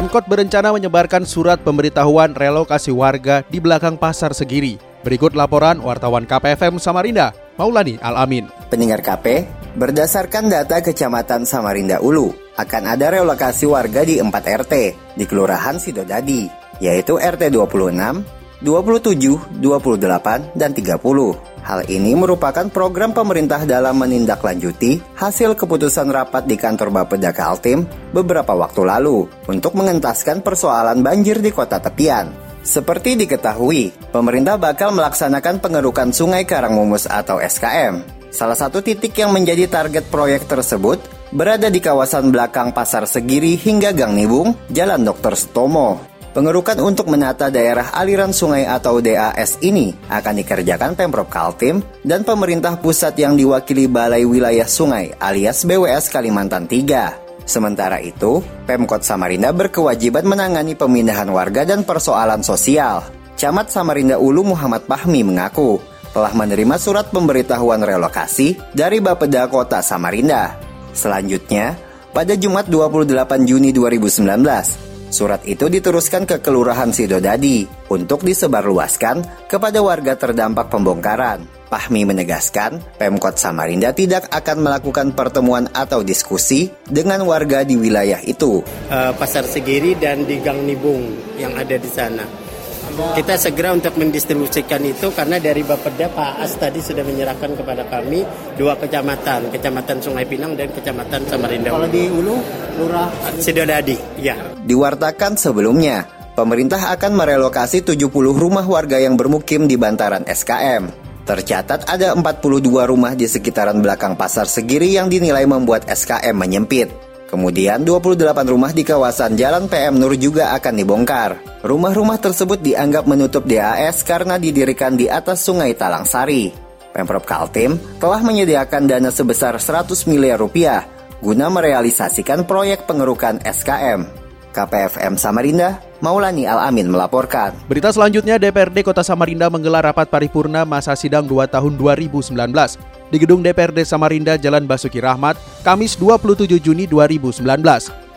Pemkot berencana menyebarkan surat pemberitahuan relokasi warga di belakang pasar Segiri. Berikut laporan wartawan KPFM Samarinda, Maulani Alamin. Pendengar KP, berdasarkan data Kecamatan Samarinda Ulu, akan ada relokasi warga di 4 RT di Kelurahan Sidodadi, yaitu RT 26, 27, 28, dan 30. Hal ini merupakan program pemerintah dalam menindaklanjuti hasil keputusan rapat di kantor Bapeda Kaltim beberapa waktu lalu untuk mengentaskan persoalan banjir di kota tepian. Seperti diketahui, pemerintah bakal melaksanakan pengerukan Sungai Karangmumus atau SKM. Salah satu titik yang menjadi target proyek tersebut berada di kawasan belakang Pasar Segiri hingga Gang Nibung, Jalan Dr. Stomo. Pengerukan untuk menata daerah aliran sungai atau DAS ini akan dikerjakan Pemprov Kaltim dan pemerintah pusat yang diwakili Balai Wilayah Sungai alias BWS Kalimantan III. Sementara itu, Pemkot Samarinda berkewajiban menangani pemindahan warga dan persoalan sosial. Camat Samarinda Ulu Muhammad Pahmi mengaku telah menerima surat pemberitahuan relokasi dari Bapeda Kota Samarinda. Selanjutnya, pada Jumat 28 Juni 2019, Surat itu diteruskan ke Kelurahan Sidodadi untuk disebarluaskan kepada warga terdampak pembongkaran. Pahmi menegaskan, Pemkot Samarinda tidak akan melakukan pertemuan atau diskusi dengan warga di wilayah itu. Uh, Pasar Segiri dan di Gang Nibung yang ada di sana kita segera untuk mendistribusikan itu karena dari Bapeda Pak As tadi sudah menyerahkan kepada kami dua kecamatan, Kecamatan Sungai Pinang dan Kecamatan Samarinda. Kalau di Ulu, Lurah Sidodadi, ya. Diwartakan sebelumnya, pemerintah akan merelokasi 70 rumah warga yang bermukim di bantaran SKM. Tercatat ada 42 rumah di sekitaran belakang pasar Segiri yang dinilai membuat SKM menyempit. Kemudian 28 rumah di kawasan Jalan PM Nur juga akan dibongkar. Rumah-rumah tersebut dianggap menutup DAS karena didirikan di atas Sungai Talang Sari. Pemprov Kaltim telah menyediakan dana sebesar 100 miliar rupiah guna merealisasikan proyek pengerukan SKM. KPFM Samarinda, Maulani Al-Amin melaporkan. Berita selanjutnya, DPRD Kota Samarinda menggelar rapat paripurna masa sidang 2 tahun 2019 di Gedung DPRD Samarinda Jalan Basuki Rahmat, Kamis 27 Juni 2019.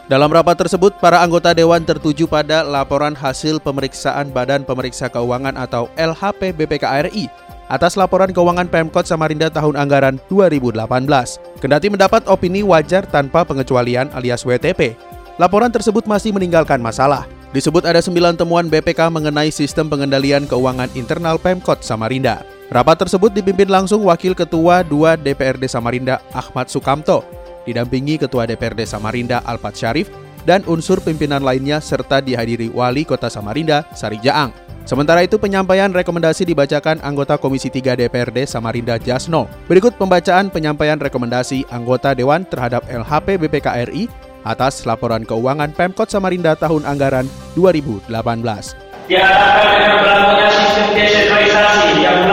Dalam rapat tersebut, para anggota dewan tertuju pada laporan hasil pemeriksaan Badan Pemeriksa Keuangan atau LHP BPKRI atas laporan keuangan Pemkot Samarinda tahun anggaran 2018. Kendati mendapat opini wajar tanpa pengecualian alias WTP, laporan tersebut masih meninggalkan masalah. Disebut ada sembilan temuan BPK mengenai sistem pengendalian keuangan internal Pemkot Samarinda. Rapat tersebut dipimpin langsung Wakil Ketua 2 DPRD Samarinda Ahmad Sukamto, didampingi Ketua DPRD Samarinda Alfat Syarif, dan unsur pimpinan lainnya serta dihadiri Wali Kota Samarinda Sari Jaang. Sementara itu penyampaian rekomendasi dibacakan anggota Komisi 3 DPRD Samarinda Jasno. Berikut pembacaan penyampaian rekomendasi anggota Dewan terhadap LHP BPKRI atas laporan keuangan Pemkot Samarinda tahun anggaran 2018. Diharapkan yang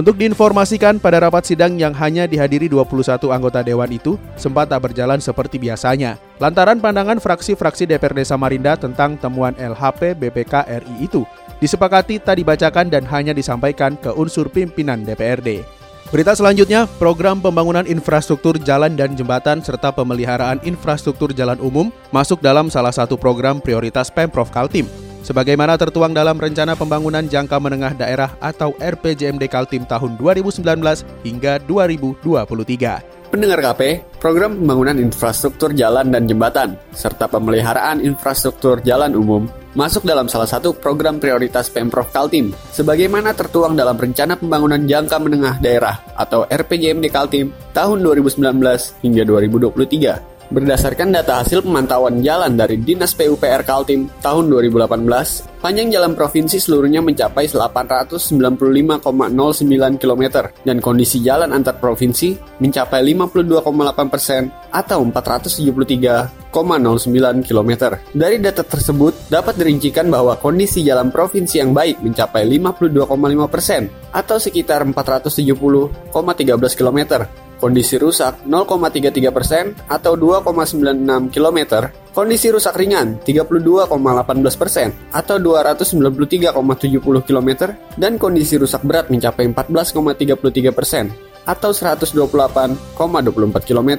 Untuk diinformasikan pada rapat sidang yang hanya dihadiri 21 anggota dewan itu sempat tak berjalan seperti biasanya. Lantaran pandangan fraksi-fraksi DPRD Samarinda tentang temuan LHP BPK RI itu disepakati tak dibacakan dan hanya disampaikan ke unsur pimpinan DPRD. Berita selanjutnya, program pembangunan infrastruktur jalan dan jembatan serta pemeliharaan infrastruktur jalan umum masuk dalam salah satu program prioritas Pemprov Kaltim sebagaimana tertuang dalam Rencana Pembangunan Jangka Menengah Daerah atau RPJMD Kaltim tahun 2019 hingga 2023. Pendengar KP, program pembangunan infrastruktur jalan dan jembatan, serta pemeliharaan infrastruktur jalan umum masuk dalam salah satu program prioritas Pemprov Kaltim, sebagaimana tertuang dalam Rencana Pembangunan Jangka Menengah Daerah atau RPJMD Kaltim tahun 2019 hingga 2023. Berdasarkan data hasil pemantauan jalan dari Dinas PUPR Kaltim tahun 2018, panjang jalan provinsi seluruhnya mencapai 895,09 km dan kondisi jalan antar provinsi mencapai 52,8 persen atau 473,09 km. Dari data tersebut dapat dirincikan bahwa kondisi jalan provinsi yang baik mencapai 52,5 persen atau sekitar 470,13 km kondisi rusak 0,33 persen atau 2,96 km, kondisi rusak ringan 32,18 persen atau 293,70 km, dan kondisi rusak berat mencapai 14,33 persen atau 128,24 km.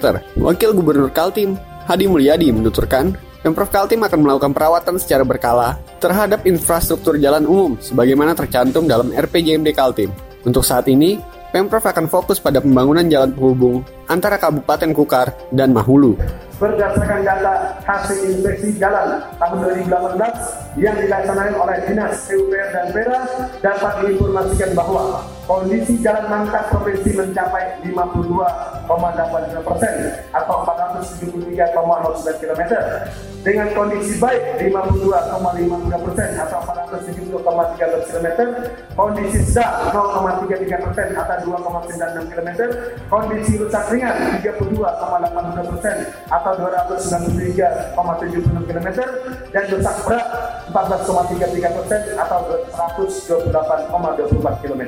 Wakil Gubernur Kaltim, Hadi Mulyadi menuturkan, Pemprov Kaltim akan melakukan perawatan secara berkala terhadap infrastruktur jalan umum sebagaimana tercantum dalam RPJMD Kaltim. Untuk saat ini, Pemprov akan fokus pada pembangunan jalan penghubung antara Kabupaten Kukar dan Mahulu. Berdasarkan data hasil inspeksi jalan tahun 2018 yang dilaksanakan oleh Dinas PUPR dan Pera dapat diinformasikan bahwa kondisi jalan mangkat provinsi mencapai 52,85 persen atau 473,09 km dengan kondisi baik 52,53 persen atau 470,13 km kondisi sedang 0,33 persen atau 2,96 km kondisi rusak ringan 32,82 persen atau 293,76 km dan rusak berat 14,33 persen atau 128,24 km.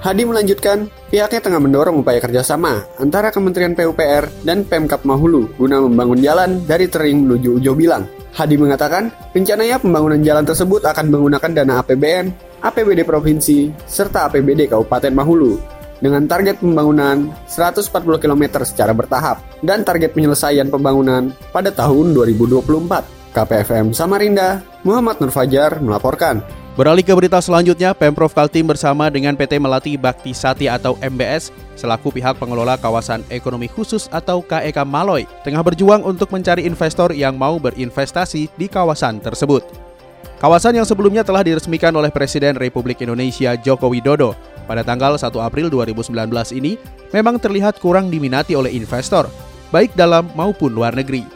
Hadi melanjutkan, pihaknya tengah mendorong upaya kerjasama antara Kementerian PUPR dan Pemkap Mahulu guna membangun jalan dari Tering menuju Ujo Bilang. Hadi mengatakan, rencananya pembangunan jalan tersebut akan menggunakan dana APBN, APBD Provinsi, serta APBD Kabupaten Mahulu dengan target pembangunan 140 km secara bertahap dan target penyelesaian pembangunan pada tahun 2024. KPFM Samarinda, Muhammad Nur Fajar melaporkan. Beralih ke berita selanjutnya, Pemprov Kaltim bersama dengan PT Melati Bakti Sati atau MBS selaku pihak pengelola kawasan ekonomi khusus atau KEK Maloy tengah berjuang untuk mencari investor yang mau berinvestasi di kawasan tersebut. Kawasan yang sebelumnya telah diresmikan oleh Presiden Republik Indonesia Joko Widodo pada tanggal 1 April 2019 ini memang terlihat kurang diminati oleh investor, baik dalam maupun luar negeri.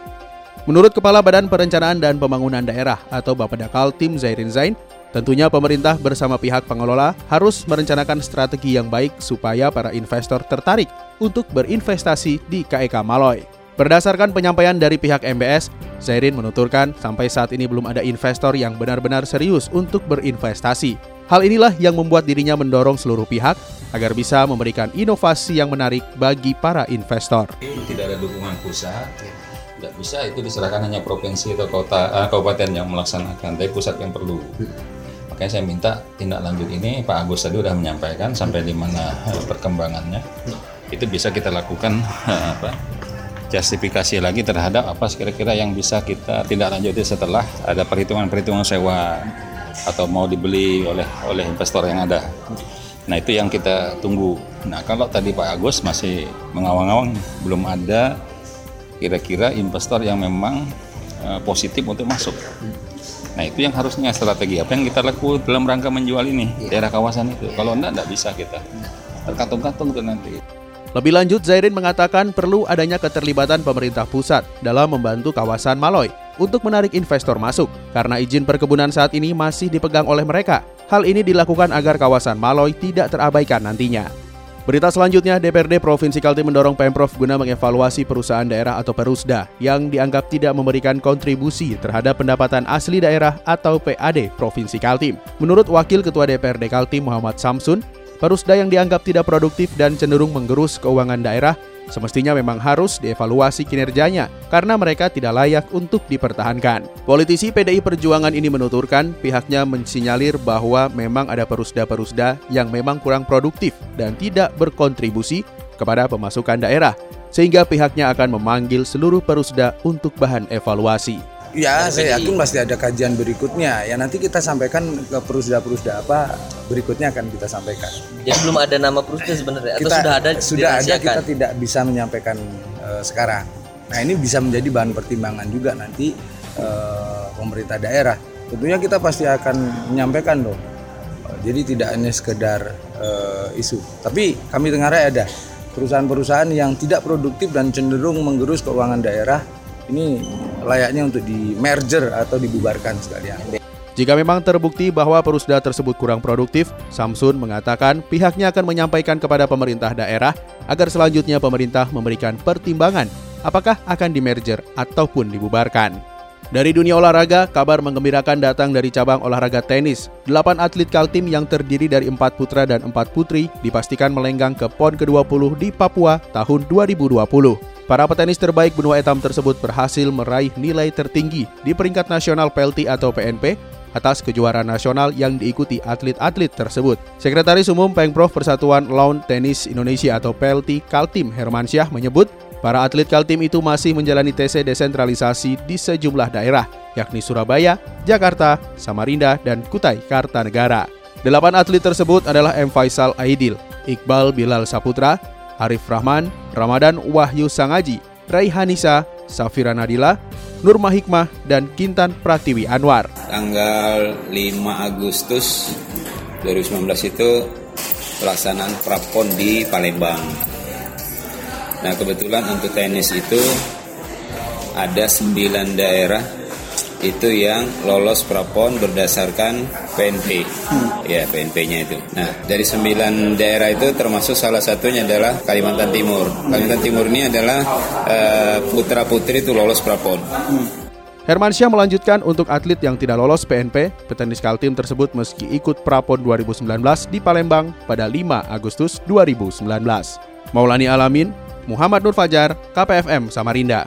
Menurut Kepala Badan Perencanaan dan Pembangunan Daerah atau Bapeda Kaltim Zairin Zain, Tentunya pemerintah bersama pihak pengelola harus merencanakan strategi yang baik supaya para investor tertarik untuk berinvestasi di KEK Maloy. Berdasarkan penyampaian dari pihak MBS, Zairin menuturkan sampai saat ini belum ada investor yang benar-benar serius untuk berinvestasi. Hal inilah yang membuat dirinya mendorong seluruh pihak agar bisa memberikan inovasi yang menarik bagi para investor. Tidak ada dukungan pusat, tidak bisa itu diserahkan hanya provinsi atau kota eh, kabupaten yang melaksanakan, tapi pusat yang perlu makanya saya minta tindak lanjut ini Pak Agus tadi sudah menyampaikan sampai di mana eh, perkembangannya itu bisa kita lakukan eh, apa justifikasi lagi terhadap apa kira-kira yang bisa kita tindak lanjuti setelah ada perhitungan-perhitungan sewa atau mau dibeli oleh oleh investor yang ada. Nah itu yang kita tunggu. Nah kalau tadi Pak Agus masih mengawang-awang belum ada kira-kira investor yang memang uh, positif untuk masuk. Nah itu yang harusnya strategi apa yang kita lakukan dalam rangka menjual ini ya. daerah kawasan itu. Kalau enggak, enggak bisa kita terkantung-kantung tuh nanti. Lebih lanjut, Zairin mengatakan perlu adanya keterlibatan pemerintah pusat dalam membantu kawasan Maloy untuk menarik investor masuk karena izin perkebunan saat ini masih dipegang oleh mereka. Hal ini dilakukan agar kawasan Maloy tidak terabaikan nantinya. Berita selanjutnya, DPRD Provinsi Kaltim mendorong Pemprov guna mengevaluasi perusahaan daerah atau Perusda yang dianggap tidak memberikan kontribusi terhadap pendapatan asli daerah atau PAD Provinsi Kaltim. Menurut Wakil Ketua DPRD Kaltim Muhammad Samsun, Perusda yang dianggap tidak produktif dan cenderung menggerus keuangan daerah semestinya memang harus dievaluasi kinerjanya karena mereka tidak layak untuk dipertahankan. Politisi PDI Perjuangan ini menuturkan pihaknya mensinyalir bahwa memang ada perusda-perusda yang memang kurang produktif dan tidak berkontribusi kepada pemasukan daerah, sehingga pihaknya akan memanggil seluruh perusda untuk bahan evaluasi. Ya, saya yakin pasti ada kajian berikutnya. Ya nanti kita sampaikan ke perusda-perusda apa berikutnya akan kita sampaikan. Jadi belum ada nama perusda sebenarnya atau Kita sudah ada sudah ada kita tidak bisa menyampaikan eh, sekarang. Nah ini bisa menjadi bahan pertimbangan juga nanti eh, pemerintah daerah. Tentunya kita pasti akan menyampaikan dong. Eh, Jadi tidak hanya sekedar eh, isu, tapi kami dengar ada perusahaan-perusahaan yang tidak produktif dan cenderung menggerus keuangan daerah ini layaknya untuk di merger atau dibubarkan sekalian. Jika memang terbukti bahwa perusda tersebut kurang produktif, Samsun mengatakan pihaknya akan menyampaikan kepada pemerintah daerah agar selanjutnya pemerintah memberikan pertimbangan apakah akan dimerger ataupun dibubarkan. Dari dunia olahraga, kabar menggembirakan datang dari cabang olahraga tenis. Delapan atlet Kaltim yang terdiri dari empat putra dan empat putri dipastikan melenggang ke PON ke-20 di Papua tahun 2020. Para petenis terbaik benua etam tersebut berhasil meraih nilai tertinggi di peringkat nasional PLT atau PNP atas kejuaraan nasional yang diikuti atlet-atlet tersebut. Sekretaris Umum Pengprov Persatuan Lawn Tenis Indonesia atau PLT Kaltim Hermansyah menyebut para atlet Kaltim itu masih menjalani TC desentralisasi di sejumlah daerah, yakni Surabaya, Jakarta, Samarinda, dan Kutai Kartanegara. Delapan atlet tersebut adalah M. Faisal Aidil, Iqbal Bilal Saputra, Arif Rahman, Ramadan Wahyu Sangaji, Raihanisa, Safira Nadila, Nurma Hikmah, dan Kintan Pratiwi Anwar. tanggal 5 Agustus 2019 itu pelaksanaan prapon di Palembang. Nah kebetulan untuk tenis itu ada 9 daerah itu yang lolos prapon berdasarkan PNP, ya PNP-nya itu. Nah dari 9 daerah itu termasuk salah satunya adalah Kalimantan Timur. Kalimantan Timur ini adalah putra putri itu lolos prapon. Hermansyah melanjutkan untuk atlet yang tidak lolos PNP, petenis Kaltim tersebut meski ikut Prapon 2019 di Palembang pada 5 Agustus 2019. Maulani Alamin, Muhammad Nur Fajar, KPFM Samarinda.